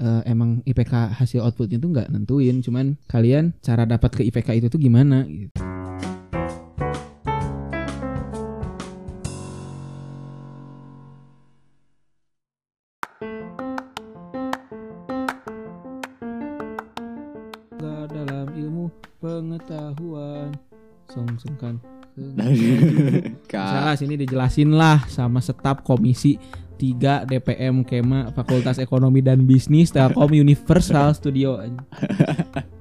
eh, emang IPK hasil outputnya tuh nggak nentuin, cuman kalian cara dapat ke IPK itu tuh gimana gitu. Dalam ilmu pengetahuan. Songsongkan Kak, Salah sini dijelasin lah sama staf komisi 3 DPM Kema Fakultas Ekonomi dan Bisnis Telkom Universal Studio.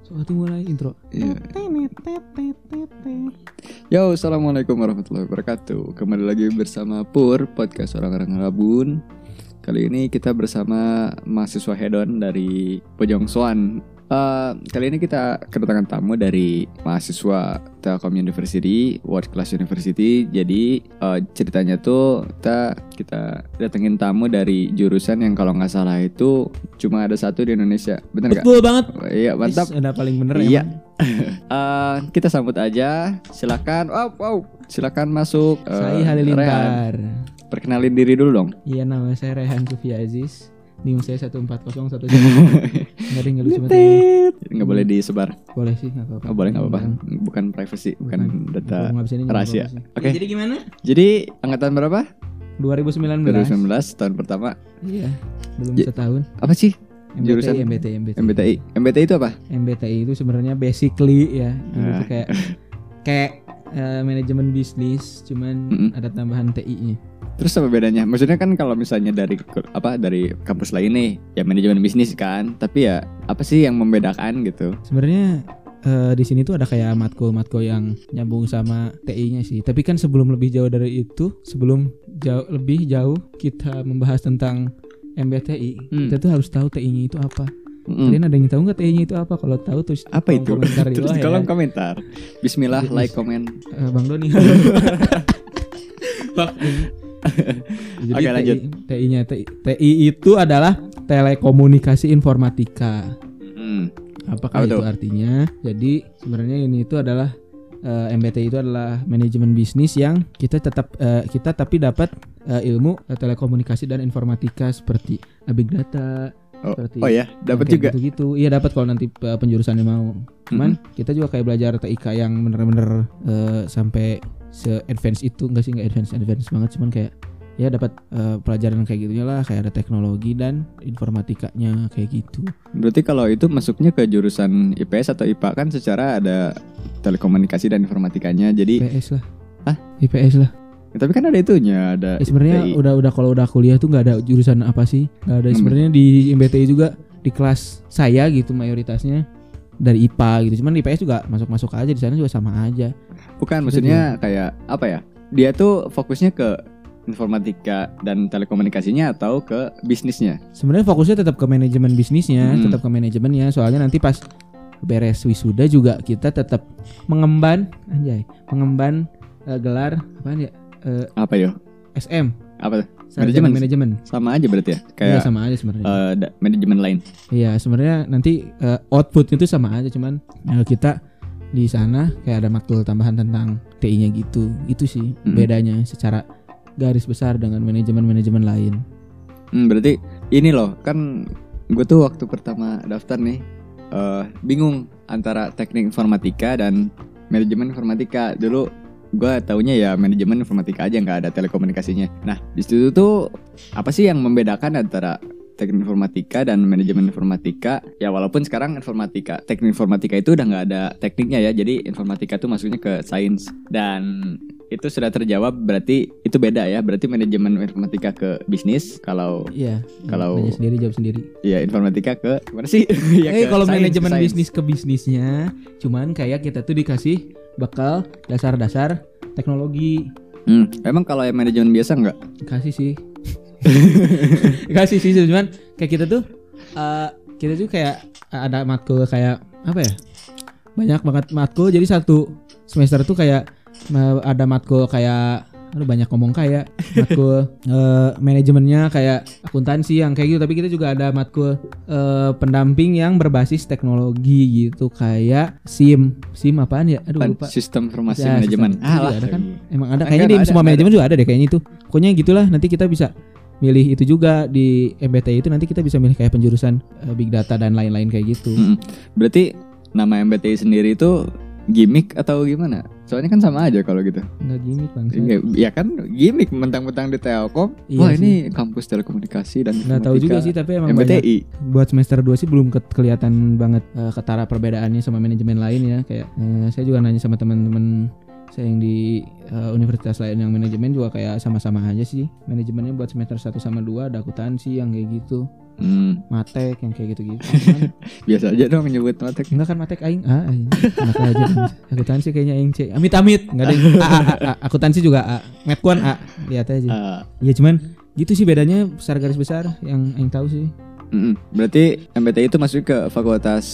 Suatu mulai intro. Iya. Yo, assalamualaikum warahmatullahi wabarakatuh. Kembali lagi bersama Pur podcast orang-orang Rabun. Kali ini kita bersama mahasiswa hedon dari Pojongsoan. Eh, kali ini kita kedatangan tamu dari mahasiswa Telkom University, World Class University. Jadi eh, ceritanya tuh kita kita datengin tamu dari jurusan yang kalau nggak salah itu cuma ada satu di Indonesia. Bener nggak? Betul banget. Iya mantap. Is, udah paling bener Iya. Eh, kita sambut aja. Silakan. Wow, wow. Silakan masuk. Eh, Saya Rehan, Halilintar. Perkenalin diri dulu dong. Iya nama saya Rehan Sufi Aziz. NIM saya 1401 Nggak ada yang lucu banget ini. Nggak boleh disebar. Boleh sih nggak apa-apa. Oh, boleh nggak apa-apa. Bukan- Bukan privacy, bukan, bukan. data. Rahasia. Oke. Ya, jadi gimana? Jadi angkatan berapa? 2019. 2019 tahun pertama. Iya. Belum Ya. setahun. Apa sih MBTI, Jurusan MBTI, MBTI. MBTI? MBTI itu apa? MBTI itu sebenarnya basically ya itu Ah. kayak kayak eh, manajemen bisnis cuman Mm-mm. ada tambahan TI-nya. Terus apa bedanya? Maksudnya kan kalau misalnya dari apa dari kampus lain nih, ya manajemen bisnis kan. Tapi ya apa sih yang membedakan gitu? Sebenarnya eh, di sini tuh ada kayak matkul-matkul yang nyambung sama TI-nya sih. Tapi kan sebelum lebih jauh dari itu, sebelum jauh lebih jauh kita membahas tentang MBTI, Hmm. kita tuh harus tahu TI-nya itu apa. Mm-mm. Kalian ada yang tahu nggak TI-nya itu apa? Kalau tahu terus Apa itu? komentar di Terus di ya. kolom komentar. Bismillah, Bis- like, comment. Eh, Bang Doni. Jadi Oke, lanjut. TI-nya TI, TI itu adalah telekomunikasi informatika. Hmm. Apakah Apa itu artinya? Jadi sebenarnya ini itu adalah eh, MBTI itu adalah manajemen bisnis yang kita tetap eh, kita tapi dapat eh, ilmu eh, telekomunikasi dan informatika seperti big data. Oh, Seperti oh ya, dapat juga. Gitu-gitu. Iya dapat kalau nanti eh, penjurusannya mau. Cuman kita juga kayak belajar TIK yang bener-bener eh, sampai se advance itu enggak sih enggak advance advance banget cuman kayak ya dapat eh, pelajaran kayak gitunya lah kayak ada teknologi dan informatikanya kayak gitu. Berarti kalau itu masuknya ke jurusan IPS atau IPA kan secara ada telekomunikasi dan informatikanya. Jadi IPS lah. Hah? IPS lah. tapi kan ada itunya, ada Ya, sebenarnya udah udah kalau udah kuliah tuh nggak ada jurusan apa sih? Nggak ada. Hmm. Sebenarnya di MBTI juga di kelas saya gitu mayoritasnya dari IPA gitu. Cuman di IPS juga masuk-masuk aja di sana juga sama aja. Bukan maksudnya kayak apa ya? Dia tuh fokusnya ke informatika dan telekomunikasinya atau ke bisnisnya. Sebenarnya fokusnya tetap ke manajemen bisnisnya, Hmm. tetap ke manajemennya. Soalnya nanti pas beres wisuda juga kita tetap mengemban anjay, mengemban eh, gelar apa ya? Eh, Apa yo? SM. Apa tuh? Manajemen. manajemen. Sama aja berarti ya? Iya Kayak sama aja sebenarnya. da- manajemen lain. Iya, sebenarnya nanti eh, outputnya itu sama aja, cuman eh, kita di sana kayak ada matkul tambahan tentang TI-nya gitu. Itu sih Mm. bedanya secara garis besar dengan manajemen-manajemen lain. Hmm, berarti ini loh kan gue tuh waktu pertama daftar nih eh bingung antara teknik informatika dan manajemen informatika dulu gue taunya ya manajemen informatika aja nggak ada telekomunikasinya nah di situ tuh apa sih yang membedakan antara teknik informatika dan manajemen informatika ya walaupun sekarang informatika teknik informatika itu udah nggak ada tekniknya ya jadi informatika tuh masuknya ke sains dan itu sudah terjawab berarti itu beda ya berarti manajemen informatika ke bisnis kalau Iya, Kalau- nanya sendiri jawab sendiri. ya informatika ke gimana sih ya, eh kalau sains, manajemen sains. bisnis ke bisnisnya, cuman kayak kita tuh dikasih bakal dasar-dasar teknologi. Hmm, emang kalau yang manajemen biasa nggak Kasih sih. Kasih sih cuman kayak kita tuh eh, kita tuh kayak ada matkul kayak apa ya? Banyak banget matkul. Jadi satu semester tuh kayak eh, ada matkul kayak aduh banyak ngomong kayak matkul eh, manajemennya kayak akuntansi yang kayak gitu. Tapi kita juga ada matkul eh, pendamping yang berbasis teknologi gitu. Kayak SIM. SIM apaan ya? Aduh lupa. Sistem informasi Ya, manajemen. Itu juga Alah, ada kan? emang ada. Enggak, kayaknya di enggak semua enggak manajemen juga ada deh kayaknya itu. Pokoknya gitulah nanti kita bisa milih itu juga di MBTI itu nanti kita bisa milih kayak penjurusan eh, big data dan lain-lain kayak gitu. Mm-mm. Berarti nama MBTI sendiri itu gimmick atau gimana? Soalnya kan sama aja kalau gitu. Enggak gimmick bang. Ya, ya kan gimmick mentang-mentang di Telkom. Iya Wah, sih. ini kampus telekomunikasi dan Nggak tahu juga sih tapi emang banyak MBTI. buat semester 2 sih belum ke- kelihatan banget eh, ketara perbedaannya sama manajemen lain ya kayak eh, saya juga nanya sama teman-teman saya yang di eh, universitas lain yang manajemen juga kayak sama-sama aja sih. Manajemennya buat semester 1 sama 2 ada akuntansi yang kayak gitu. Hmm, matek yang kayak gitu-gitu. Biasa aja dong nyebut matek. enggak kan matek aing? A aing. Enak aja akuntansi kayaknya aing C amit amit. Enggak ada yang A, A, A, akuntansi juga A medkuan A lihat aja Ah, ya cuman gitu sih bedanya besar garis besar yang aing tahu sih. Mm-mm. Berarti MBTI itu masuk ke fakultas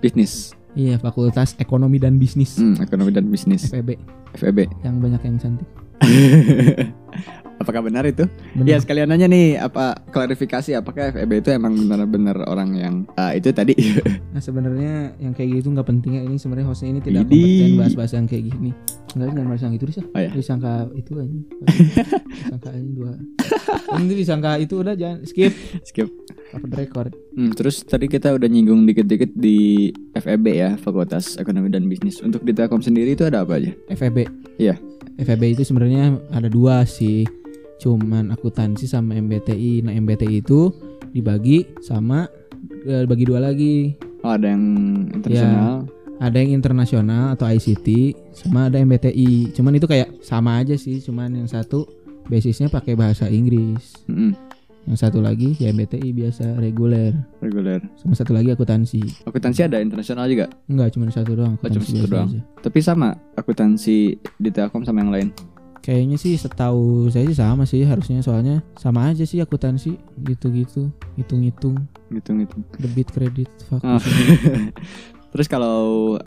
bisnis, iya fakultas ekonomi dan bisnis Hmm, ekonomi dan bisnis, FEB FEB. yang banyak yang cantik. Apakah benar itu? Benar. Ya sekalian nanya nih, apa klarifikasi apakah FEB itu emang benar-benar orang yang ah, itu tadi? Nah sebenarnya yang kayak gitu nggak penting ya ini sebenarnya hostnya ini tidak Idi. kompeten bahas-bahas yang kayak gini. Enggak jangan bahas yang itu Risa. Oh ya. Disangka itu aja. disangka aja dua. Ini disangka itu udah jangan skip. Skip. Apa record? Hmm, terus tadi kita udah nyinggung dikit-dikit di FEB ya, Fakultas Ekonomi dan Bisnis. Untuk di Telkom sendiri itu ada apa aja? FEB. Iya. FEB itu sebenarnya ada dua sih. Cuman akuntansi sama MBTI. Nah MBTI itu dibagi sama eh, bagi dua lagi. Oh, ada yang internasional. ada yang internasional atau ICT sama ada MBTI cuman itu kayak sama aja sih cuman yang satu basisnya pakai bahasa Inggris Mm-mm, yang satu lagi ya MBTI biasa reguler reguler. sama satu lagi akuntansi Akuntansi ada internasional juga, enggak cuma satu doang Oh, cuma satu doang. aja. tapi sama akuntansi di Telkom sama yang lain. Kayaknya sih setahu saya sih sama sih harusnya soalnya sama aja sih akuntansi gitu-gitu hitung-hitung Gitu-gitu. debit kredit Oh. fakus Terus kalau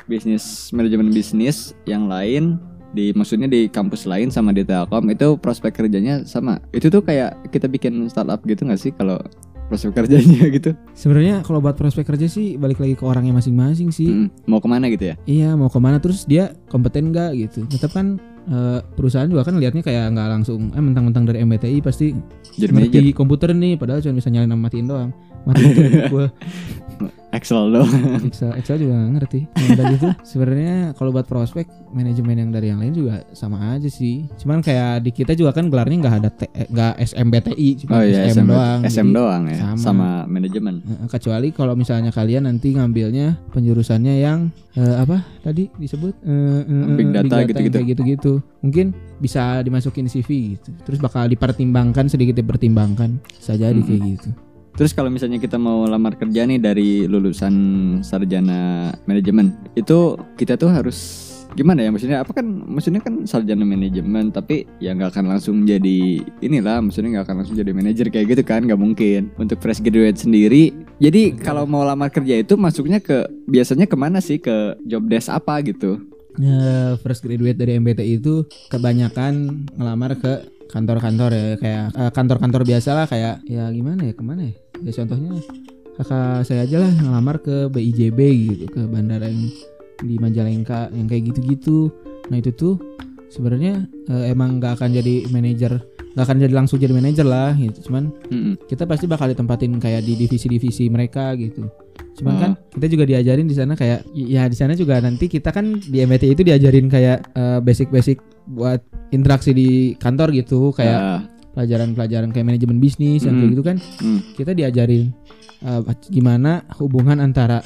bisnis manajemen bisnis yang lain di maksudnya di kampus lain sama di Telkom itu prospek kerjanya sama. Itu tuh kayak kita bikin startup gitu nggak sih kalau prospek kerjanya gitu? sebenarnya kalau buat prospek kerja sih balik lagi ke orangnya masing-masing sih Mm, mau ke mana gitu ya? Iya mau ke mana terus dia kompeten nggak gitu. Tetap kan eh, perusahaan juga kan lihatnya kayak nggak langsung eh mentang-mentang dari MBTI pasti Jadi ngerti komputer nih padahal cuma bisa nyalain sama matiin doang. Tuh gue Excel doang. Excel Excel juga ngerti. Yang udah gitu sebenarnya kalau buat prospek manajemen yang dari yang lain juga sama aja sih. Cuman kayak di kita juga kan gelarnya nggak ada eh, nggak SMBTI cuma Oh iya SM, SM, doang. SM doang ya sama. sama, manajemen. kecuali kalau misalnya kalian nanti ngambilnya penjurusannya yang eh, apa tadi disebut Eh, eh, Big data gitu-gitu. gitu-gitu mungkin bisa dimasukin CV gitu terus bakal dipertimbangkan sedikit dipertimbangkan saja di kayak gitu Terus kalau misalnya kita mau lamar kerja nih dari lulusan sarjana manajemen, itu kita tuh harus gimana ya? Maksudnya apa kan maksudnya kan sarjana manajemen tapi ya nggak akan langsung jadi inilah maksudnya nggak akan langsung jadi manajer kayak gitu kan? Nggak mungkin. Untuk fresh graduate sendiri. Jadi kalau mau lamar kerja itu masuknya ke biasanya ke mana sih? Ke job desk apa gitu? Eh, first graduate dari MBTI itu kebanyakan ngelamar ke kantor-kantor ya kayak eh, kantor-kantor biasa lah kayak ya gimana ya ke mana ya? Ya contohnya kakak saya aja lah ngelamar ke BIJB gitu ke bandara yang di Majalengka yang kayak gitu-gitu. Nah itu tuh sebenarnya eh, emang nggak akan jadi manajer nggak akan jadi langsung jadi manajer lah gitu cuman Mm-mm. kita pasti bakal ditempatin kayak di divisi-divisi mereka gitu. Cuman Ah. kan kita juga diajarin di sana kayak ya di sana juga nanti kita kan di MBTI itu diajarin kayak eh, basic-basic buat interaksi di kantor gitu kayak Ah, pelajaran-pelajaran kayak manajemen bisnis yang kayak Hmm. gitu kan mm. kita diajarin eh, gimana hubungan antara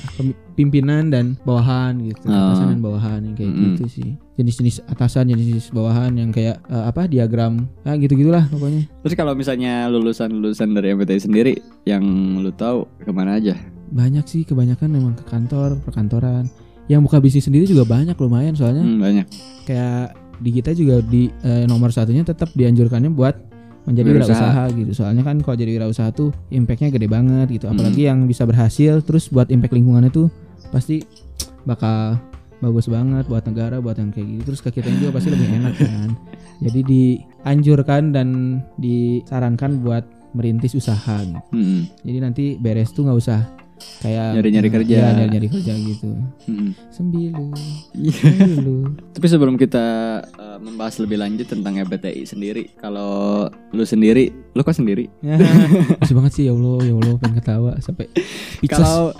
pimpinan dan bawahan gitu Ah. atasan dan bawahan yang kayak Mm-mm. gitu sih jenis-jenis atasan jenis-jenis bawahan yang kayak eh, apa diagram ah gitu gitulah pokoknya Terus kalau misalnya lulusan-lulusan dari MBTI sendiri yang lu tahu ke mana aja? banyak sih kebanyakan memang ke kantor perkantoran yang buka bisnis sendiri juga banyak lumayan soalnya Hmm, banyak. kayak di kita juga di eh, nomor satunya tetap dianjurkannya buat menjadi Wirausaha. wirausaha gitu soalnya kan kalau jadi wirausaha tuh impactnya gede banget gitu Hmm. apalagi yang bisa berhasil terus buat impact lingkungannya tuh pasti bakal bagus banget buat negara buat yang kayak gitu terus ke kita juga pasti lebih enak kan jadi dianjurkan dan disarankan buat merintis usaha gitu. Mm-mm. Jadi nanti beres tuh nggak usah kayak Nyari-nyari kerja. Iya, nyari-nyari kerja gitu. Mm-mm. Sembilu. Iya. Sembilu. Tapi sebelum kita uh, membahas lebih lanjut tentang MBTI sendiri, kalau lu sendiri, lu kok sendiri? Lucu banget sih ya Allah, ya Allah pengen ketawa sampai. Kalau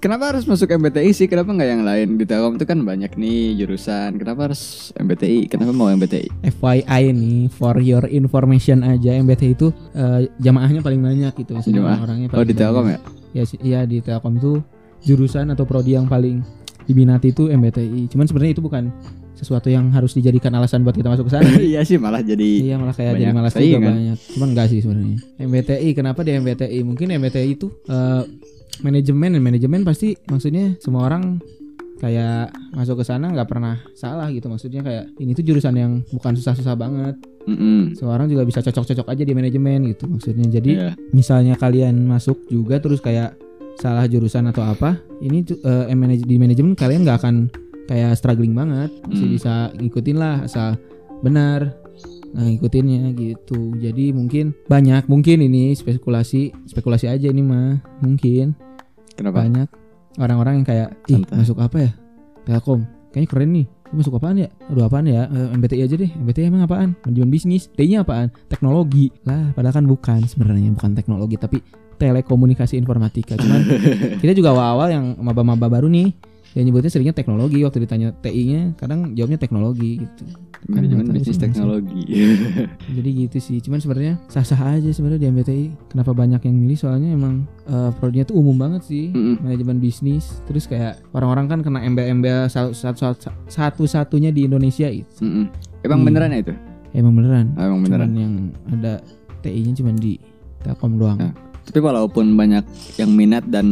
kenapa harus masuk MBTI sih? Kenapa nggak yang lain? Di Telkom itu kan banyak nih jurusan. Kenapa harus MBTI? Kenapa mau MBTI? FYI nih for your information aja MBTI itu eh, jamaahnya paling banyak gitu Jamaah? orangnya Oh di Telkom banyak. Ya? ya iya di Telkom itu jurusan atau prodi yang paling diminati itu MBTI cuman sebenarnya itu bukan sesuatu yang harus dijadikan alasan buat kita masuk ke sana. Iya sih malah jadi iya malah kayak jadi malas juga banyak. Cuman enggak sih sebenarnya. MBTI kenapa di MBTI mungkin MBTI itu eh, manajemen manajemen pasti maksudnya semua orang kayak masuk ke sana nggak pernah salah gitu. Maksudnya kayak ini tuh jurusan yang bukan susah-susah banget Mm-mm. seorang juga bisa cocok-cocok aja di manajemen gitu maksudnya jadi Iya. misalnya kalian masuk juga terus kayak salah jurusan atau apa ini manaj- di manajemen kalian nggak akan kayak struggling banget masih Hmm. bisa ngikutin lah asal benar nah ngikutinnya gitu jadi mungkin banyak mungkin ini spekulasi spekulasi aja ini mah mungkin Kenapa? banyak orang-orang yang kayak ih masuk apa ya Telkom kayaknya keren nih masuk apaan ya? Aduh apaan ya? Eh, MBTI aja deh. MBTI emang apaan? Manajemen bisnis? D-nya apaan? Teknologi. Lah padahal kan bukan. Sebenarnya bukan teknologi tapi telekomunikasi informatika. Cuman kita juga awal-awal yang maba-maba baru nih yang nyebutnya seringnya teknologi waktu ditanya TI-nya kadang jawabnya teknologi gitu Manajemen nggak tahu bisnis teknologi. jadi gitu sih cuman sebenarnya sah-sah aja sebenarnya di MBTI kenapa banyak yang milih soalnya emang eh, prodinya tuh umum banget sih Mm-mm. manajemen bisnis terus kayak orang-orang kan kena satu- satu-satunya di Indonesia itu Mm-mm. Emang Iya. beneran ya itu? emang beneran Ah, emang beneran. cuman yang ada TI-nya cuman di Telkom doang Nah. Tapi walaupun banyak yang minat dan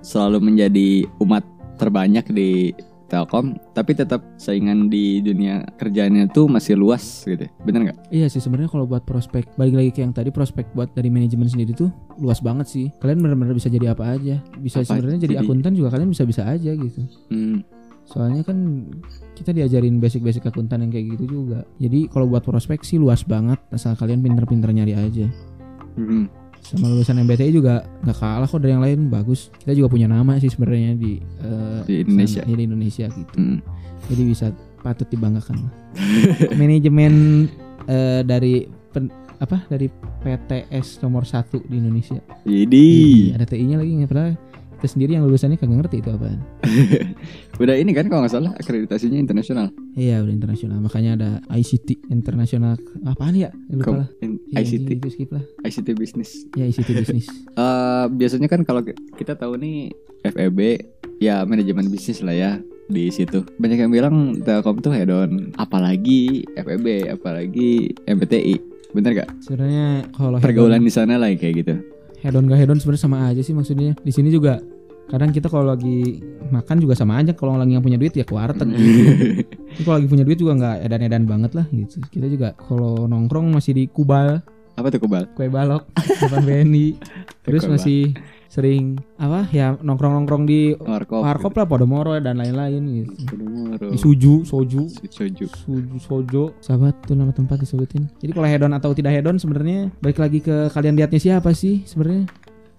selalu menjadi umat terbanyak di Telkom, tapi tetap saingan di dunia kerjanya tuh masih luas gitu. Bener nggak? Iya sih sebenarnya kalau buat prospek balik lagi ke yang tadi prospek buat dari manajemen sendiri tuh luas banget sih. Kalian benar-benar bisa jadi apa aja. Bisa sebenarnya jadi Jadi- akuntan juga kalian bisa-bisa aja gitu. Hmm. Soalnya kan kita diajarin basic-basic akuntan yang kayak gitu juga. Jadi kalau buat prospek sih luas banget asal kalian pinter-pinter nyari aja. Hmm. Sama lulusan MBTI juga nggak kalah kok dari yang lain bagus. Kita juga punya nama sih sebenarnya di eh, Di Indonesia. sana, di Indonesia gitu. Hmm. Jadi bisa patut dibanggakan. Manajemen eh, dari pen- apa dari PTS nomor satu di Indonesia. Jadi Iya, ada TI-nya lagi nggak pernah. Kita sendiri yang lulusannya kagak ngerti itu apaan. udah ini kan kalau nggak salah akreditasinya internasional. Iya udah internasional. Makanya ada ICT internasional. Apaan ya? Lupa lah. Iya, ICT, Itu skip lah. ICT business. Ya ICT bisnis. Eh biasanya kan kalau ki- kita tahu nih FEB ya manajemen bisnis lah ya di situ. Banyak yang bilang Telkom tuh head on, apalagi FEB, apalagi MBTI. Bener gak? Sebenarnya kalau Pergaulan di sana lah kayak gitu. Hedon gak hedon sebenarnya sama aja sih maksudnya. Di sini juga kadang kita kalau lagi makan juga sama aja kalau lagi yang punya duit ya ke warteg gitu. Kalau lagi punya duit juga nggak edan-edan banget lah gitu. Kita juga kalau nongkrong masih di Kubal, Apa tuh kebal? kue balok, depan BNI. Terus masih sering apa ya nongkrong-nongkrong di Warkop. Warkop lah, Podomoro dan lain-lain gitu. Podomoro. Di Suju, Soju, Soju. Suju, Sojo, sahabat tuh nama tempat disebutin. Jadi kalau hedon atau tidak hedon sebenarnya balik lagi ke kalian lihatnya siapa sih sebenarnya?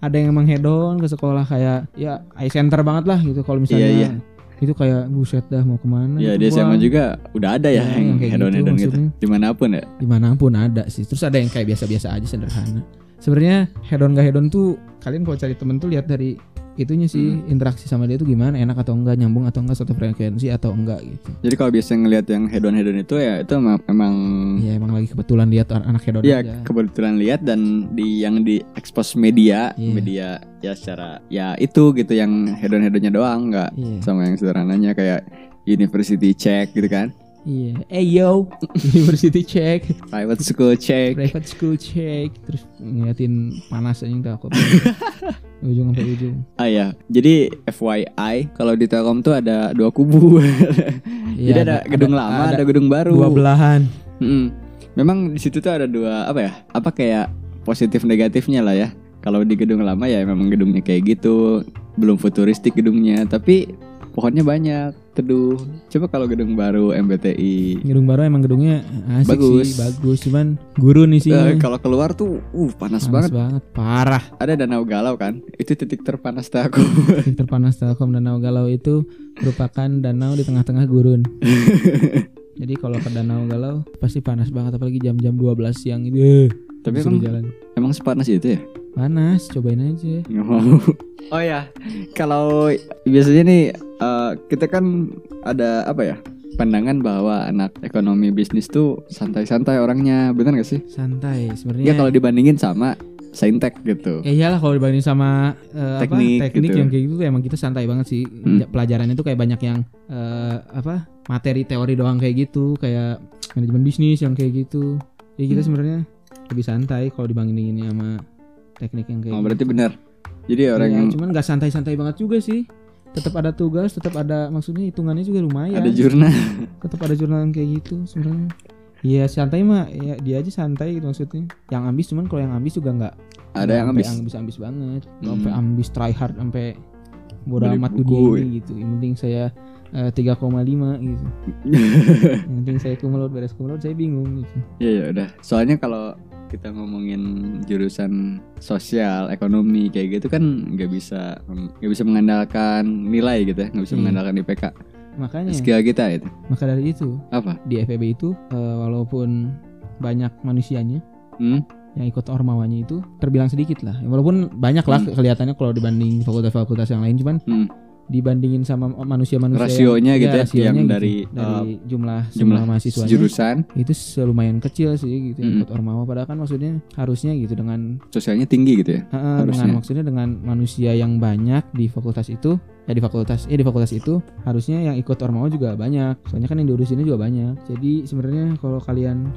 Ada yang emang hedon ke sekolah kayak ya eye center banget lah gitu kalau misalnya Iya, iya. itu kayak buset dah mau ke mana Ya gitu di SMA juga udah ada ya, Ya, yang yang kayak head on gitu head on gitu. Di mana pun ya. di mana pun ada sih terus ada yang kayak biasa-biasa aja sederhana sebenarnya hedon gak hedon tuh kalian kalau cari temen tuh lihat dari itunya sih Hmm. interaksi sama dia tuh gimana enak atau enggak nyambung atau enggak satu frekuensi atau enggak gitu Jadi kalau biasa ngelihat yang head on head on itu ya itu emang, emang ya emang lagi kebetulan lihat anak hedon ya aja kebetulan lihat dan di yang di expose media Iya. media ya secara ya itu gitu yang head on head onnya doang nggak iya sama yang sederhananya kayak university check gitu kan iya. Eh yo. University check. Private school check. Private school check. Terus ngeliatin panas aja nggak aku. Ujung sampai ujung. Ah ya jadi FYI kalau di Telkom tuh ada dua kubu. Iya, jadi ada, gedung lama ada, gedung baru. dua belahan. Mm-mm. memang di situ tuh ada dua apa ya apa kayak positif negatifnya lah ya. Kalau di gedung lama ya memang gedungnya kayak gitu. Belum futuristik gedungnya. Tapi pohonnya banyak teduh. Coba kalau gedung baru MBTI. Gedung baru emang gedungnya asik Bagus. sih, bagus. Cuman gurun nih sih. Eh, kalau keluar tuh, uh panas, banget. banget, parah. Ada danau galau kan? Itu titik terpanas aku. Titik terpanas Telkom Danau Galau itu merupakan danau di tengah-tengah gurun. Jadi kalau ke Danau Galau pasti panas banget apalagi jam-jam 12 siang itu. Eh, Tapi emang, jalan. emang sepanas itu ya? Panas, cobain aja. Nggak mau. Oh ya, kalau biasanya nih eh, kita kan ada apa ya? Pandangan bahwa anak ekonomi bisnis tuh santai-santai orangnya, bener gak sih? Santai Ya sebenarnya. kalau dibandingin sama saintek gitu. Ya iyalah kalau dibanding sama eh, Teknik apa teknik gitu. yang kayak gitu tuh emang kita santai banget sih. Hmm. Ja- Pelajarannya tuh kayak banyak yang eh, apa materi teori doang kayak gitu, kayak manajemen bisnis yang kayak gitu. Ya kita Hmm. sebenarnya lebih santai kalau dibandingin sama teknik yang kayak Oh gitu. berarti benar. Jadi orang Iya, yang cuman nggak santai-santai banget juga sih. Tetap ada tugas, tetap ada maksudnya hitungannya juga lumayan. ada jurnal. tetap ada jurnal yang kayak gitu sebenarnya. Iya santai mah ya dia aja santai gitu maksudnya. Yang ambis cuman kalau yang ambis juga nggak Ada yang habis. ambis ambis banget Hmm. sampai ambis try hard sampai bodo Beli amat dunia ini gitu yang penting saya eh, 3,5 gitu yang penting saya kumlot beres kumlot saya bingung gitu Iya ya udah. Soalnya kalau kita ngomongin jurusan sosial, ekonomi kayak gitu kan nggak bisa nggak bisa mengandalkan nilai gitu ya, nggak bisa Iya. mengandalkan IPK. makanya Skill kita itu maka dari itu apa? di FEB itu eh, walaupun banyak manusianya Hmm? yang ikut ormawanya itu terbilang sedikit lah walaupun banyak lah Hmm. kelihatannya kalau dibanding fakultas-fakultas yang lain cuman Hmm. Dibandingin sama manusia-manusia Rasionya yang, gitu ya, rasionya yang gitu. dari, dari jumlah Jumlah jumlah mahasiswanya jurusan itu lumayan kecil sih gitu yang Mm. ikut ormawa padahal kan maksudnya harusnya gitu dengan sosialnya tinggi gitu ya. dengan Harusnya. maksudnya dengan manusia yang banyak di fakultas itu ya di fakultas ya di fakultas itu harusnya yang ikut ormawa juga banyak soalnya kan yang diurusinnya juga banyak jadi sebenarnya kalau kalian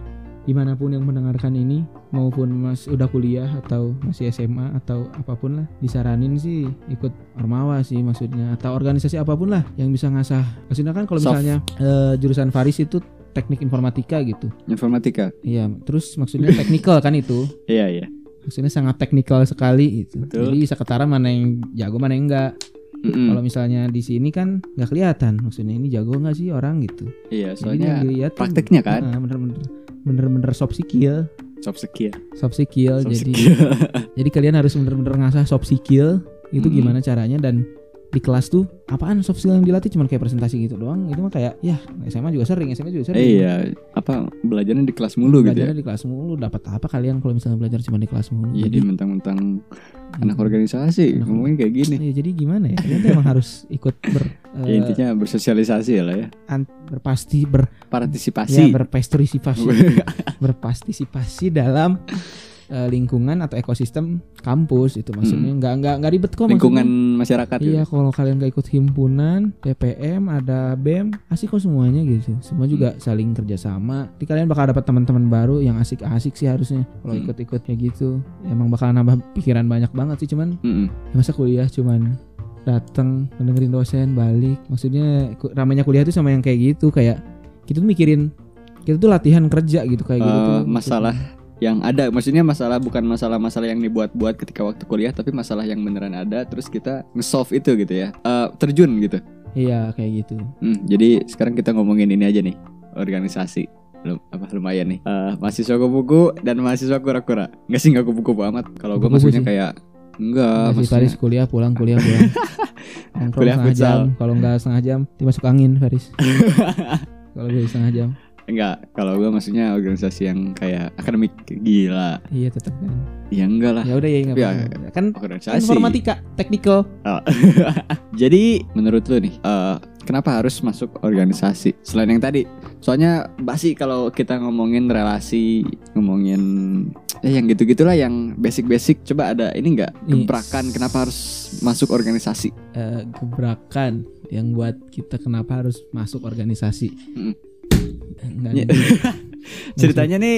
di mana pun yang mendengarkan ini maupun mas udah kuliah atau masih SMA atau apa pun lah disaranin sih ikut ormawa sih maksudnya atau organisasi apa pun lah yang bisa ngasah maksudnya kan kalau misalnya eh, jurusan Faris itu teknik informatika gitu Informatika. Iya, terus maksudnya teknikal kan itu. Iya iya. Maksudnya sangat teknikal sekali itu. Betul. Jadi bisa ketara mana yang jago mana yang enggak. Mm-mm. Kalau misalnya di sini kan nggak kelihatan. Maksudnya ini jago nggak sih orang gitu. Iya, Jadi soalnya yang dilihat prakteknya kan bener-bener bener-bener soft skill, soft skill. soft skill. Soft jadi skill. jadi kalian harus bener-bener ngasah soft skill itu Mm-mm. gimana caranya dan di kelas tuh apaan soft skill yang dilatih cuman kayak presentasi gitu doang itu mah kayak ya SMA juga sering SMA juga sering Eh, iya, apa belajarnya di kelas mulu gitu ya. belajarnya di kelas mulu dapat apa kalian kalau misalnya belajar cuma di kelas mulu Jadi mentang-mentang anak organisasi Anak- ngomongin kayak gini. Ya, jadi gimana ya? Tuh emang harus ikut ber Ya, eh, intinya bersosialisasi lah ya. an- berpasti ber ya Partisipasi. berpartisipasi berpartisipasi dalam eh, lingkungan atau ekosistem kampus itu maksudnya nggak nggak nggak ribet kok Hmm. Lingkungan maksudnya. masyarakat Iya gitu. kalau kalian gak ikut himpunan, PPM, ada BEM, asik kok semuanya gitu. Semua juga Hmm. saling kerjasama. Nanti kalian bakal dapat teman-teman baru yang asik-asik sih harusnya. Kalau Hmm. ikut-ikut kayak gitu, emang bakal nambah pikiran banyak banget sih. Cuman Mm-mm. Ya, masa kuliah cuman datang mendengarin dosen balik maksudnya ramainya kuliah itu sama yang kayak gitu kayak kita tuh mikirin kita tuh latihan kerja gitu kayak gitu Eh, tuh masalah yang ada. Maksudnya masalah bukan masalah-masalah yang dibuat-buat ketika waktu kuliah tapi masalah yang beneran ada terus kita nge-solve itu gitu ya. Eh, terjun gitu. Iya kayak gitu. Hmm, jadi sekarang kita ngomongin ini aja nih organisasi. Lum, apa lumayan nih. Eh, mahasiswa kupu dan mahasiswa kura-kura. Nggak sih nggak kupu-kupu amat. Kalau gue Kupu-kupu maksudnya sih. kayak enggak masih Faris kuliah pulang kuliah pulang. Kuliah setengah futsal. jam kalau nggak setengah jam dimasuk angin Faris. Kalau gue setengah jam enggak kalau gue maksudnya organisasi yang kayak akademik gila iya tetap kan ya enggak lah ya udah ya nggak Ya, apa-apa. kan organisasi informatika teknikal Oh. Jadi menurut lu nih, eh, kenapa harus masuk organisasi? Selain yang tadi, soalnya basi kalau kita ngomongin relasi, ngomongin eh yang gitu-gitulah yang basic-basic. Coba ada ini enggak gebrakan kenapa harus masuk organisasi? eh, gebrakan yang buat kita kenapa harus masuk organisasi Mm. Enggak Ya. nih. Ceritanya nih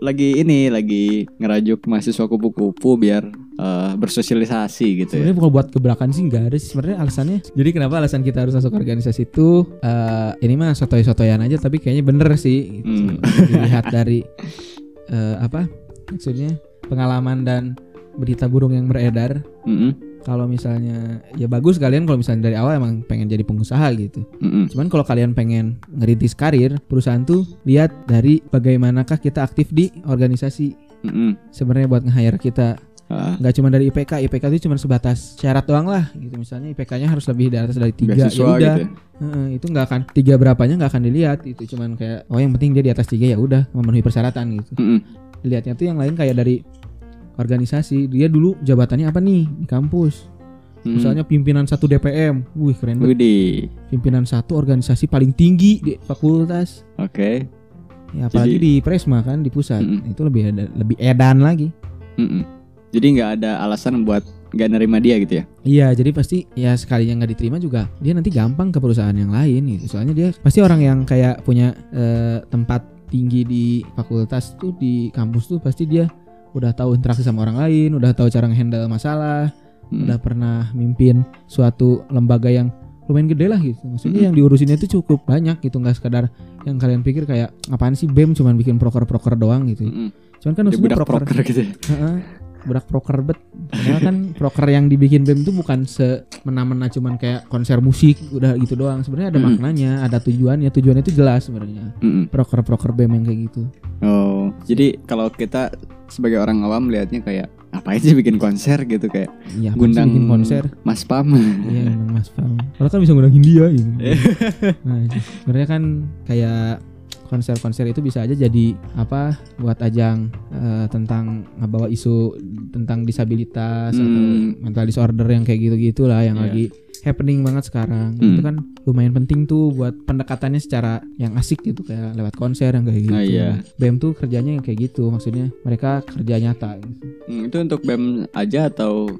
lagi ini lagi ngerajuk mahasiswa kupu-kupu biar eh, bersosialisasi gitu ya. Sebenarnya bukan buat gebrakan sih nggak ada sih sebenarnya alasannya. Jadi kenapa alasan kita harus masuk organisasi itu eh, ini mah sotoy-sotoyan aja tapi kayaknya bener sih. Gitu. Hmm. Dilihat dari eh, apa maksudnya pengalaman dan berita burung yang beredar. Mm-mm. Kalau misalnya ya bagus kalian kalau misalnya dari awal emang pengen jadi pengusaha gitu. Mm-mm. Cuman kalau kalian pengen ngerintis karir, perusahaan tuh lihat dari bagaimanakah kita aktif di organisasi. Mm-mm. Sebenarnya buat nge-hire kita Ah, nggak cuma dari IPK, IPK itu cuma sebatas syarat doang lah gitu. Misalnya IPK-nya harus lebih di atas dari tiga, ya udah. gitu ya. Heeh, itu nggak akan tiga berapanya nggak akan dilihat itu cuman kayak oh yang penting dia di atas tiga ya udah memenuhi persyaratan gitu. Mm-mm. Dilihatnya tuh yang lain kayak dari organisasi dia dulu jabatannya apa nih di kampus. Mm. Misalnya pimpinan satu DPM, wih keren banget. Widih. Pimpinan satu organisasi paling tinggi di fakultas. Oke. Ya apalagi Jadi- di Presma kan di pusat Mm-mm. itu lebih ada, lebih edan lagi. Mm-mm. Jadi nggak ada alasan buat nggak nerima dia gitu ya? Iya, jadi pasti ya sekalinya nggak diterima juga dia nanti gampang ke perusahaan yang lain gitu. Soalnya dia pasti orang yang kayak punya eh, tempat tinggi di fakultas tuh di kampus tuh pasti dia udah tahu interaksi sama orang lain, udah tahu cara ngehandle masalah, Mm. udah pernah mimpin suatu lembaga yang lumayan gede lah gitu. Maksudnya Mm-mm. yang diurusinnya itu cukup banyak gitu, nggak sekadar yang kalian pikir kayak apaan sih BEM cuman bikin proker-proker doang gitu. Mm-mm. Cuman kan maksudnya budak proker, proker gitu. ya? Heeh, budak proker bet. Padahal kan proker yang dibikin BEM itu bukan semena-mena cuman kayak konser musik udah gitu doang. Sebenarnya ada Mm-mm. maknanya, ada tujuannya. Tujuannya itu jelas sebenarnya. Mm-mm. Proker-proker BEM yang kayak gitu. Oh, jadi kalau kita sebagai orang awam lihatnya kayak apa aja bikin konser gitu kayak sih gundang bikin konser. Mas Pam. Iya emang Mas Pam. Kalau kan bisa ngundang Hindia gitu. nah, sebenarnya kan kayak konser-konser itu bisa aja jadi apa buat ajang eh, tentang ngebawa isu tentang disabilitas atau Hmm. mental disorder yang kayak gitu-gitu lah yang Iya. lagi happening banget sekarang. Hmm. Itu kan lumayan penting tuh buat pendekatannya secara yang asik gitu kayak lewat konser yang kayak gitu. Ah, iya. BEM tuh kerjanya yang kayak gitu. Maksudnya mereka kerja nyata gitu. Hmm, itu untuk BEM aja atau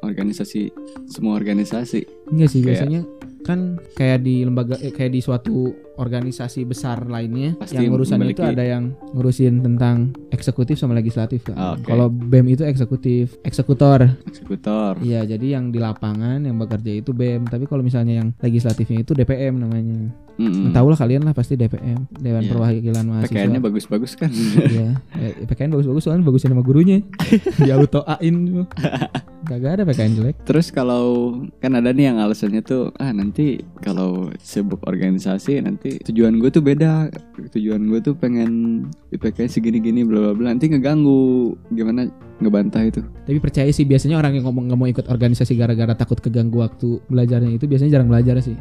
organisasi semua organisasi? Enggak sih Kayak- biasanya kan kayak di lembaga eh, kayak di suatu organisasi besar lainnya Pasti yang urusannya itu memiliki- ada yang ngurusin tentang eksekutif sama legislatif kan. Ah, oke. Kalau BEM itu eksekutif, eksekutor. Eksekutor. Iya, jadi yang di lapangan yang bekerja itu BEM, tapi kalau misalnya yang legislatifnya itu DPM namanya. Mm-mm. Tahu lah kalian lah pasti DPM, Dewan Iya. Perwakilan PKN-nya Mahasiswa. bagus-bagus kan? Iya, eh, PKN bagus-bagus soalnya bagusin sama gurunya. di auto ain Gak ada PKN jelek. Terus kalau kan ada nih yang alasannya tuh ah nanti kalau sibuk organisasi nanti tujuan gue tuh beda tujuan gue tuh pengen IPK segini-gini bla bla bla nanti ngeganggu gimana ngebantah itu Tapi percaya sih biasanya orang yang ngomong nggak mau ikut organisasi gara-gara takut keganggu waktu belajarnya itu biasanya jarang belajar sih.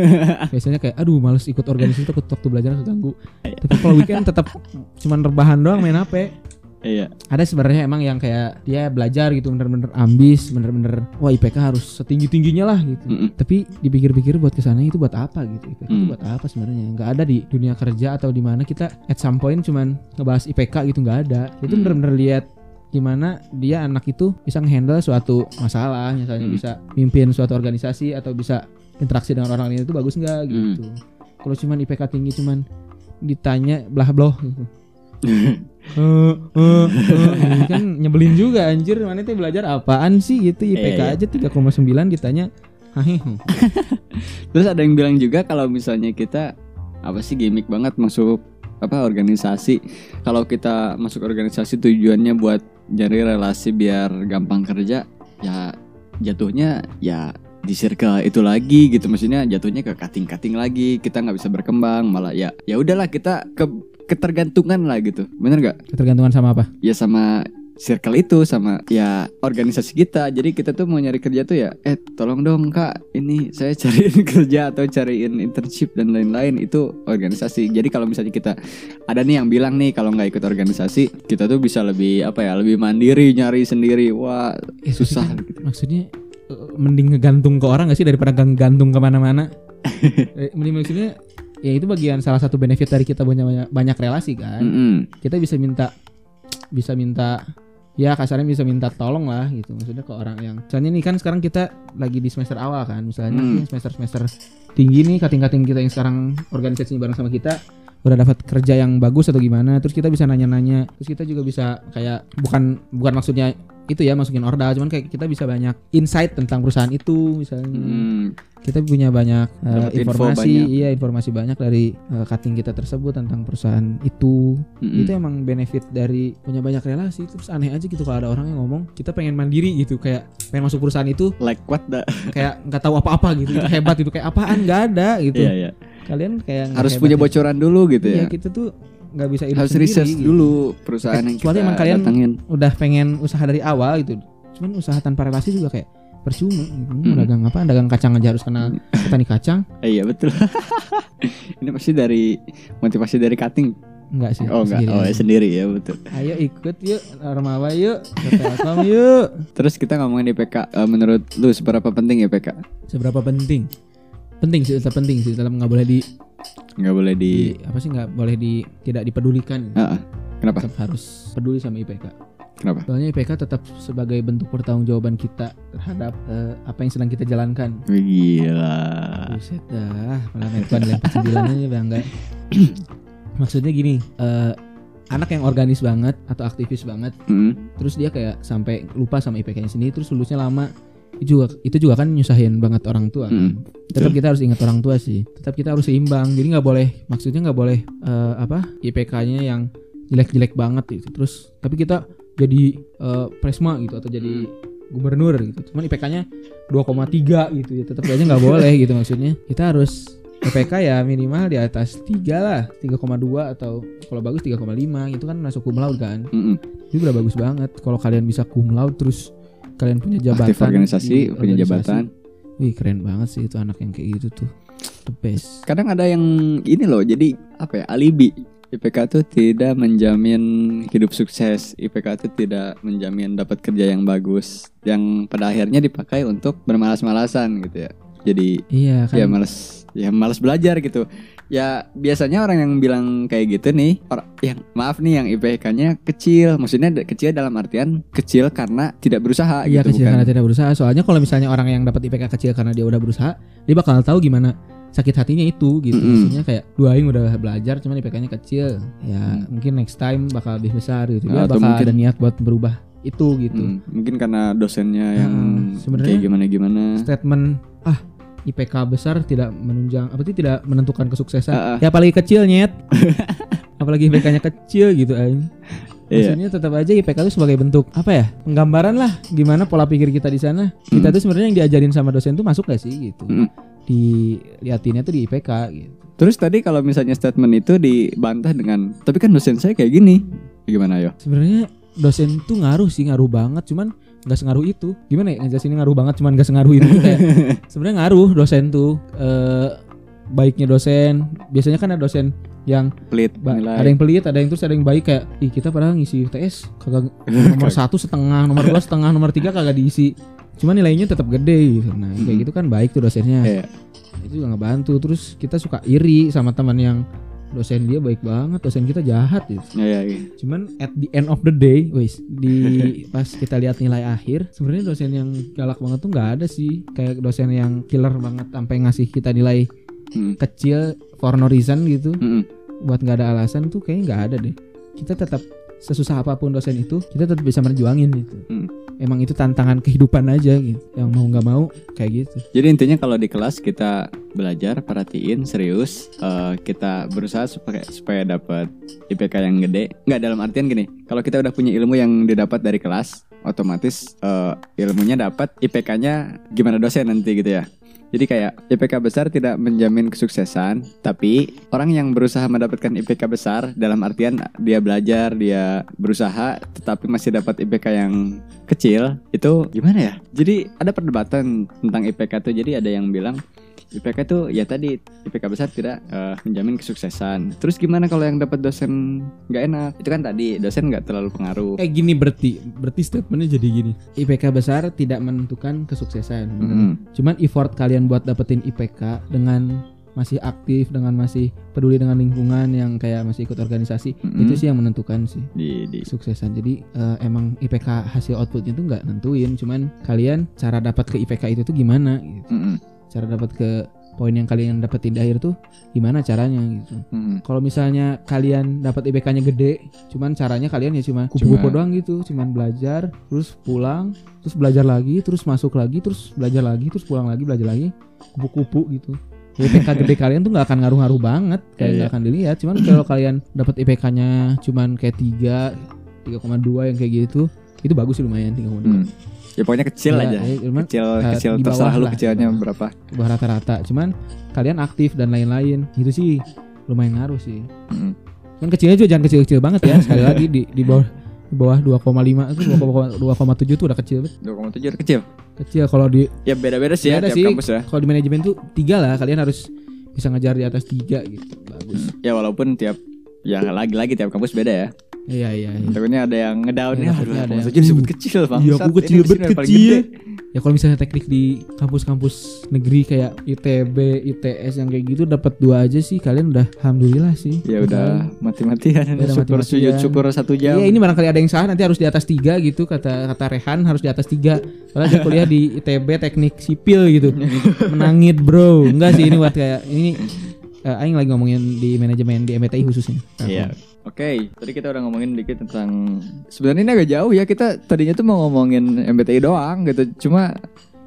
biasanya kayak aduh males ikut organisasi takut waktu belajar keganggu. Tapi kalau weekend tetap cuman rebahan doang main HP. Iya Ada sebenarnya emang yang kayak dia belajar gitu bener-bener ambis, bener-bener wah IPK harus setinggi-tingginya lah gitu. Mm-mm. Tapi dipikir-pikir buat ke sana itu buat apa gitu IPK itu Hmm. buat apa sebenarnya nggak ada di dunia kerja atau di mana kita at some point cuman ngebahas IPK gitu nggak ada itu Hmm. bener-bener lihat gimana dia anak itu bisa ngehandle suatu masalah misalnya Hmm. bisa mimpin suatu organisasi atau bisa interaksi dengan orang lain itu bagus nggak Hmm. gitu kalau cuman IPK tinggi cuman ditanya belah belah gitu Kan nyebelin juga anjir. Mana teh belajar apaan sih? Gitu IPK Iya, iya. aja 3,9 ditanya. Terus ada yang bilang juga kalau misalnya kita apa sih gimmick banget masuk apa organisasi. Kalau kita masuk organisasi tujuannya buat nyari relasi biar gampang kerja ya jatuhnya ya di circle itu lagi gitu. Maksudnya jatuhnya ke cutting-cutting lagi kita nggak bisa berkembang malah ya ya udahlah kita ke ketergantungan lah gitu. Bener nggak? Ketergantungan sama apa? Ya sama circle itu sama ya organisasi kita. Jadi kita tuh mau nyari kerja tuh ya eh tolong dong kak ini saya cariin kerja atau cariin internship dan lain-lain. Itu organisasi. Jadi kalau misalnya kita ada nih yang bilang nih kalau nggak ikut organisasi kita tuh bisa lebih apa ya lebih mandiri nyari sendiri. Wah Eh, susah maksudnya- gitu. maksudnya eh, mending ngegantung ke orang gak sih daripada ngegantung ke mana-mana? Eh, mending maksudnya ya itu bagian salah satu benefit dari kita punya banyak, banyak relasi kan Mm-mm. kita bisa minta bisa minta ya kasarnya bisa minta tolong lah gitu maksudnya ke orang yang misalnya nih kan sekarang kita lagi di semester awal kan misalnya Hmm. semester semester tinggi nih kating-kating kita yang sekarang organisasinya bareng sama kita udah dapat kerja yang bagus atau gimana terus kita bisa nanya-nanya terus kita juga bisa kayak bukan bukan maksudnya itu ya masukin orda cuman kayak kita bisa banyak insight tentang perusahaan itu misalnya. Hmm, kita punya banyak uh, Dapat info informasi. banyak. iya informasi banyak dari uh, cutting kita tersebut tentang perusahaan itu. Mm-mm. itu emang benefit dari punya banyak relasi. Terus aneh aja gitu kalau ada orang yang ngomong kita pengen mandiri gitu. Kayak pengen masuk perusahaan itu like what the kayak nggak tahu apa-apa gitu. Itu hebat itu kayak apaan? Nggak ada gitu. Iya, iya. kalian kayak harus punya ya. bocoran dulu gitu iya ya. kita tuh nggak bisa hidup harus sendiri, research gitu. dulu perusahaan yang Kecuali kita emang kalian- datangin udah pengen usaha dari awal gitu. Cuman usaha tanpa relasi juga kayak percuma gitu. Hmm. dagang apa? Dagang kacang aja harus kenal petani kacang. Eh, iya betul. Ini pasti dari motivasi dari cutting. Enggak sih oh enggak. sendiri. Oh ya sendiri ya betul. Ayo ikut yuk Armawa yuk Telkom yuk. Terus kita ngomongin IPK Eh, menurut lu seberapa penting IPK seberapa penting penting sih tetap penting sih tetap nggak boleh di, nggak boleh di di- apa sih nggak boleh di tidak dipedulikan. Ah. kenapa? Tetap harus peduli sama IPK kenapa? Soalnya IPK tetap sebagai bentuk pertanggungjawaban kita terhadap eh, apa yang sedang kita jalankan. Gila. Buset dah, malah Medvan lempar sembilan aja bangga. Maksudnya gini, eh, anak yang organis banget atau aktivis banget, Hmm, terus dia kayak sampai lupa sama IPK-nya sendiri, terus lulusnya lama, itu juga itu juga kan nyusahin banget orang tua. kan. hmm. Tetap kita harus ingat orang tua sih. Tetap kita harus seimbang. Jadi nggak boleh, maksudnya nggak boleh eh, apa IPK-nya yang jelek-jelek banget gitu. Terus tapi kita jadi eh, presma gitu atau jadi gubernur gitu. Cuman IPK-nya 2,3 gitu ya. Tetap aja nggak boleh gitu maksudnya. Kita harus IPK ya minimal di atas 3 lah 3,2 atau kalau bagus 3,5 itu kan masuk cum laude kan Mm-mm. itu udah bagus banget kalau kalian bisa cum laude terus kalian punya jabatan. aktif organisasi di punya organisasi. jabatan. Wih keren banget sih itu anak yang kayak gitu tuh. The best. Kadang ada yang ini loh jadi apa ya alibi. IPK tuh tidak menjamin hidup sukses. IPK itu tidak menjamin dapat kerja yang bagus yang pada akhirnya dipakai untuk bermalas-malasan gitu ya jadi Iya kan. ya malas ya malas belajar gitu. Ya biasanya orang yang bilang kayak gitu nih or- yang maaf nih yang IPK-nya kecil. Maksudnya kecil dalam artian kecil karena tidak berusaha Iya gitu kecil bukan? karena tidak berusaha. Soalnya kalau misalnya orang yang dapat IPK kecil karena dia udah berusaha Dia bakal tahu gimana sakit hatinya itu gitu. Mm-mm. Maksudnya kayak Dua aing udah belajar cuman IPK-nya kecil. Ya Hmm. mungkin next time bakal lebih besar gitu. Dia Atau bakal mungkin- ada niat buat berubah itu gitu. Hmm, mungkin karena dosennya yang sebenarnya- kayak gimana gimana statement ah IPK besar tidak menunjang apa sih tidak menentukan kesuksesan. Ah, ah. Ya apalagi kecil nyet. apalagi IPK-nya kecil gitu aing. Iya. Maksudnya tetap aja IPK itu sebagai bentuk apa ya? Penggambaran lah gimana pola pikir kita di sana. Kita Hmm. tuh sebenarnya yang diajarin sama dosen tuh masuk gak sih gitu. Mm. Diliatinnya tuh di IPK gitu. Terus tadi kalau misalnya statement itu dibantah dengan tapi kan dosen saya kayak gini. Gimana yo? Sebenarnya dosen tuh ngaruh sih, ngaruh banget cuman nggak sengaruh itu. Gimana ya ngejelasinnya ngaruh banget cuman nggak sengaruh itu kayak sebenarnya ngaruh dosen tuh eh baiknya dosen. Biasanya kan ada dosen yang Pelit nilai. ada yang pelit, ada yang terus ada yang baik kayak ih kita padahal ngisi UTS kagak nomor satu setengah, nomor dua setengah, nomor tiga kagak diisi. Cuma nilainya tetap gede gitu. Nah kayak Hmm. gitu kan baik tuh dosennya. Iya. Itu juga ngebantu. Terus kita suka iri sama teman yang dosen dia baik banget, dosen kita jahat gitu. Iya, iya. Cuman at the end of the day, wis di pas kita lihat nilai akhir, sebenarnya dosen yang galak banget tuh nggak ada sih. Kayak dosen yang killer banget sampai ngasih kita nilai Mm. kecil for no reason gitu Mm-mm. buat nggak ada alasan tuh kayaknya nggak ada deh kita tetap sesusah apa pun dosen itu kita tetap bisa merjuangin gitu Hmm. Emang itu tantangan kehidupan aja gitu yang mau nggak mau kayak gitu Jadi intinya kalau di kelas kita belajar, perhatiin, serius, eh, kita berusaha supaya supaya dapat IPK yang gede. Nggak dalam artian gini, kalau kita udah punya ilmu yang didapat dari kelas, otomatis eh, ilmunya dapat, IPK-nya gimana dosen nanti gitu ya. Jadi kayak IPK besar tidak menjamin kesuksesan, tapi orang yang berusaha mendapatkan IPK besar dalam artian dia belajar, dia berusaha, tetapi masih dapat IPK yang kecil, itu gimana ya? Jadi ada perdebatan tentang IPK tuh. Jadi ada yang bilang IPK tuh ya tadi IPK besar tidak eh, menjamin kesuksesan. Terus gimana kalau yang dapat dosen nggak enak? Itu kan tadi dosen nggak terlalu pengaruh. kayak gini berarti berarti statementnya jadi gini IPK besar tidak menentukan kesuksesan bener. Mm-mm. cuman effort kalian buat dapetin IPK dengan masih aktif dengan masih peduli dengan lingkungan yang kayak masih ikut organisasi Mm-mm. itu sih yang menentukan sih Di, di kesuksesan. Jadi eh, emang IPK hasil outputnya itu nggak nentuin, cuman kalian cara dapat ke IPK itu tuh gimana gitu. Mm-mm. Cara dapat ke poin yang kalian dapetin di akhir tuh gimana caranya gitu. Hmm. Kalau misalnya kalian dapat IPK-nya gede, cuman caranya kalian ya cuma kupu-kupu doang gitu, cuman belajar, terus pulang, terus belajar lagi, terus masuk lagi, terus belajar lagi, terus pulang lagi, belajar lagi, kupu-kupu gitu. IPK gede kalian tuh nggak akan ngaruh-ngaruh banget, kayak Iya, nggak akan dilihat. Cuman kalau kalian dapat IPK-nya cuman kayak 3, 3,2 yang kayak gitu, itu bagus sih lumayan 3,2. Hmm. Ya pokoknya kecil Ya, aja. ya, cuman Kecil eh, kecil terserah lu kecilnya berapa. bawah rata-rata. Cuman kalian aktif dan lain-lain, itu sih lumayan ngaruh sih. Hmm. Kan kecilnya juga jangan kecil-kecil banget ya. Sekali lagi di di bawah di bawah 2,5 itu 2,7 2,7 tuh udah kecil banget. 2,7 udah kecil. Kecil kalau di Ya beda-beda sih ya Beda tiap sih. kampus ya. kalau di manajemen tuh tiga lah kalian harus bisa ngejar di atas tiga gitu. Bagus. Ya walaupun tiap ya lagi-lagi tiap kampus beda ya. Iya iya. iya. Takutnya ada yang ngedown Ya, ada yang- 2,7 disebut kecil bang. Iya, aku kecil banget kecil. Ya kalau misalnya teknik di kampus-kampus negeri kayak ITB, ITS yang kayak gitu dapat dua aja sih kalian udah alhamdulillah sih. Ya udah mati-matian Ya udah syukur sujud syukur satu jam. Iya ini barangkali ada yang salah nanti harus di atas tiga gitu kata kata Rehan harus di atas tiga. Padahal dia kuliah di ITB teknik sipil gitu. Menangit bro. Enggak sih ini buat kayak ini. eh, Aing lagi ngomongin di manajemen di MBTI khususnya. Iya. Oke, tadi kita udah ngomongin dikit tentang sebenarnya ini agak jauh ya kita tadinya tuh mau ngomongin MBTI doang gitu. Cuma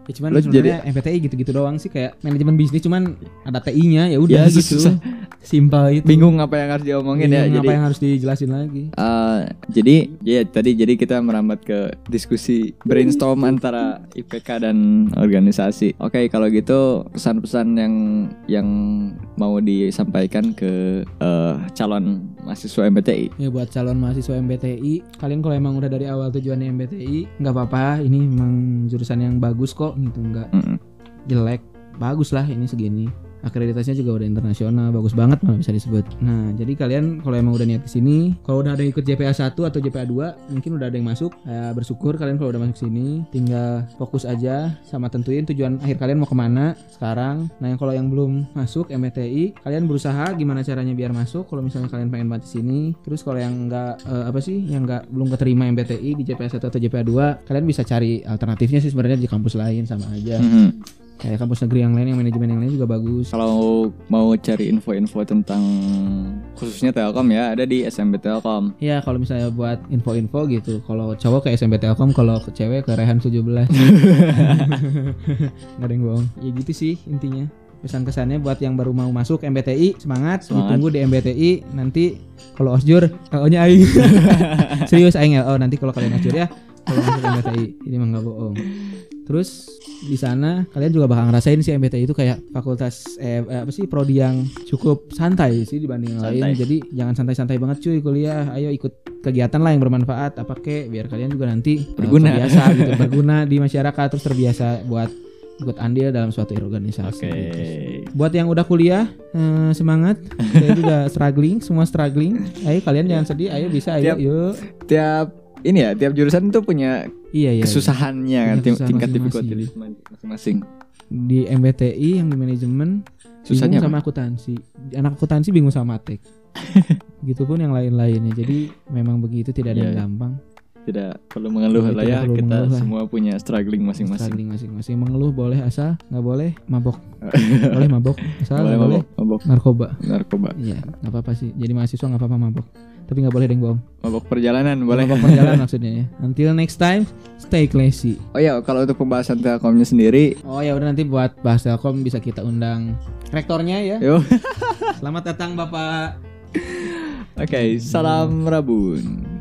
Ya cuman Lo sebenarnya MBTI gitu-gitu doang sih kayak manajemen bisnis cuman ada TI-nya ya udah Ya, gitu. susah. Simpel itu. bingung apa yang harus diomongin ya. Jadi apa yang harus dijelasin lagi. eh, jadi ya tadi jadi kita merambat ke diskusi brainstorm antara IPK dan organisasi. Oke, kalau gitu pesan-pesan yang yang mau disampaikan ke eh, calon mahasiswa MBTI. Ya buat calon mahasiswa MBTI, kalian kalau emang udah dari awal tujuannya MBTI, nggak apa-apa. Ini memang jurusan yang bagus kok, gitu nggak Mm-mm. jelek, bagus lah ini segini. Akreditasinya juga udah internasional, bagus banget malah bisa disebut. Nah, jadi kalian kalau emang udah niat ke sini, kalau udah ada yang ikut JPA 1 atau JPA 2, mungkin udah ada yang masuk. Ya bersyukur kalian kalau udah masuk sini, tinggal fokus aja sama tentuin tujuan akhir kalian mau ke mana sekarang. Nah, yang kalau yang belum masuk MBTI, kalian berusaha gimana caranya biar masuk. Kalau misalnya kalian pengen banget sini, terus kalau yang enggak apa sih, yang enggak belum keterima MBTI di JPA 1 atau JPA 2, kalian bisa cari alternatifnya sih sebenarnya di kampus lain sama aja. Mhm. Kayak kampus negeri yang lain yang manajemen yang lain juga bagus. Kalau mau cari info-info tentang khususnya Telkom ya ada di SMB Telkom. Ya kalau misalnya buat info-info gitu, kalau cowok ke SMB Telkom, kalau ke cewek ke Rehan 17. Nggak ada yang bohong. Ya gitu sih intinya. Pesan kesannya buat yang baru mau masuk MBTI semangat, Semangat. ditunggu di MBTI nanti kalau osjur LO-nya aing. Serius aing LO nanti kalau kalian osjur ya. Kalau masuk MBTI ini mah nggak bohong. Terus di sana kalian juga bakal ngerasain sih MBTI itu kayak fakultas eh, eh, apa sih prodi yang cukup santai sih dibanding yang lain. Jadi jangan santai-santai banget cuy kuliah. Ayo ikut kegiatan lah yang bermanfaat apa kek biar kalian juga nanti eh, Berguna. terbiasa gitu, berguna di masyarakat terus terbiasa buat ikut andil dalam suatu organisasi. Oke. gitu. Buat yang udah kuliah eh, semangat. Saya juga struggling, semua struggling. Ayo kalian jangan sedih, ayo bisa ayo Tiap- yuk. Tiap ini ya, tiap jurusan itu punya Iya iya. kesusahannya kan, Punya tim- kesusahan tingkat difficulty masing-masing. Di MBTI yang di manajemen Susahnya bingung apa? sama akuntansi. Anak akuntansi bingung sama matek. Begitupun yang lain-lainnya. Jadi memang begitu tidak ada yang Iya. gampang. Tidak perlu mengeluh Iya, lah ya, kita mengeluh lah. semua punya struggling masing-masing. Struggling masing-masing. Mengeluh boleh asal nggak boleh mabok. boleh mabok asal Boleh nggak boleh mabok, mabok narkoba. narkoba, Iya nggak apa-apa sih. Jadi mahasiswa nggak apa-apa mabok. Tapi nggak boleh deng bohong. mabok perjalanan boleh. Mabok perjalanan maksudnya ya. Until next time, stay classy. Oh ya, kalau untuk pembahasan Telkomnya sendiri, Oh ya udah nanti buat bahas Telkom bisa kita undang rektornya ya. yuk. Selamat datang Bapak. Oke, salam Rabun.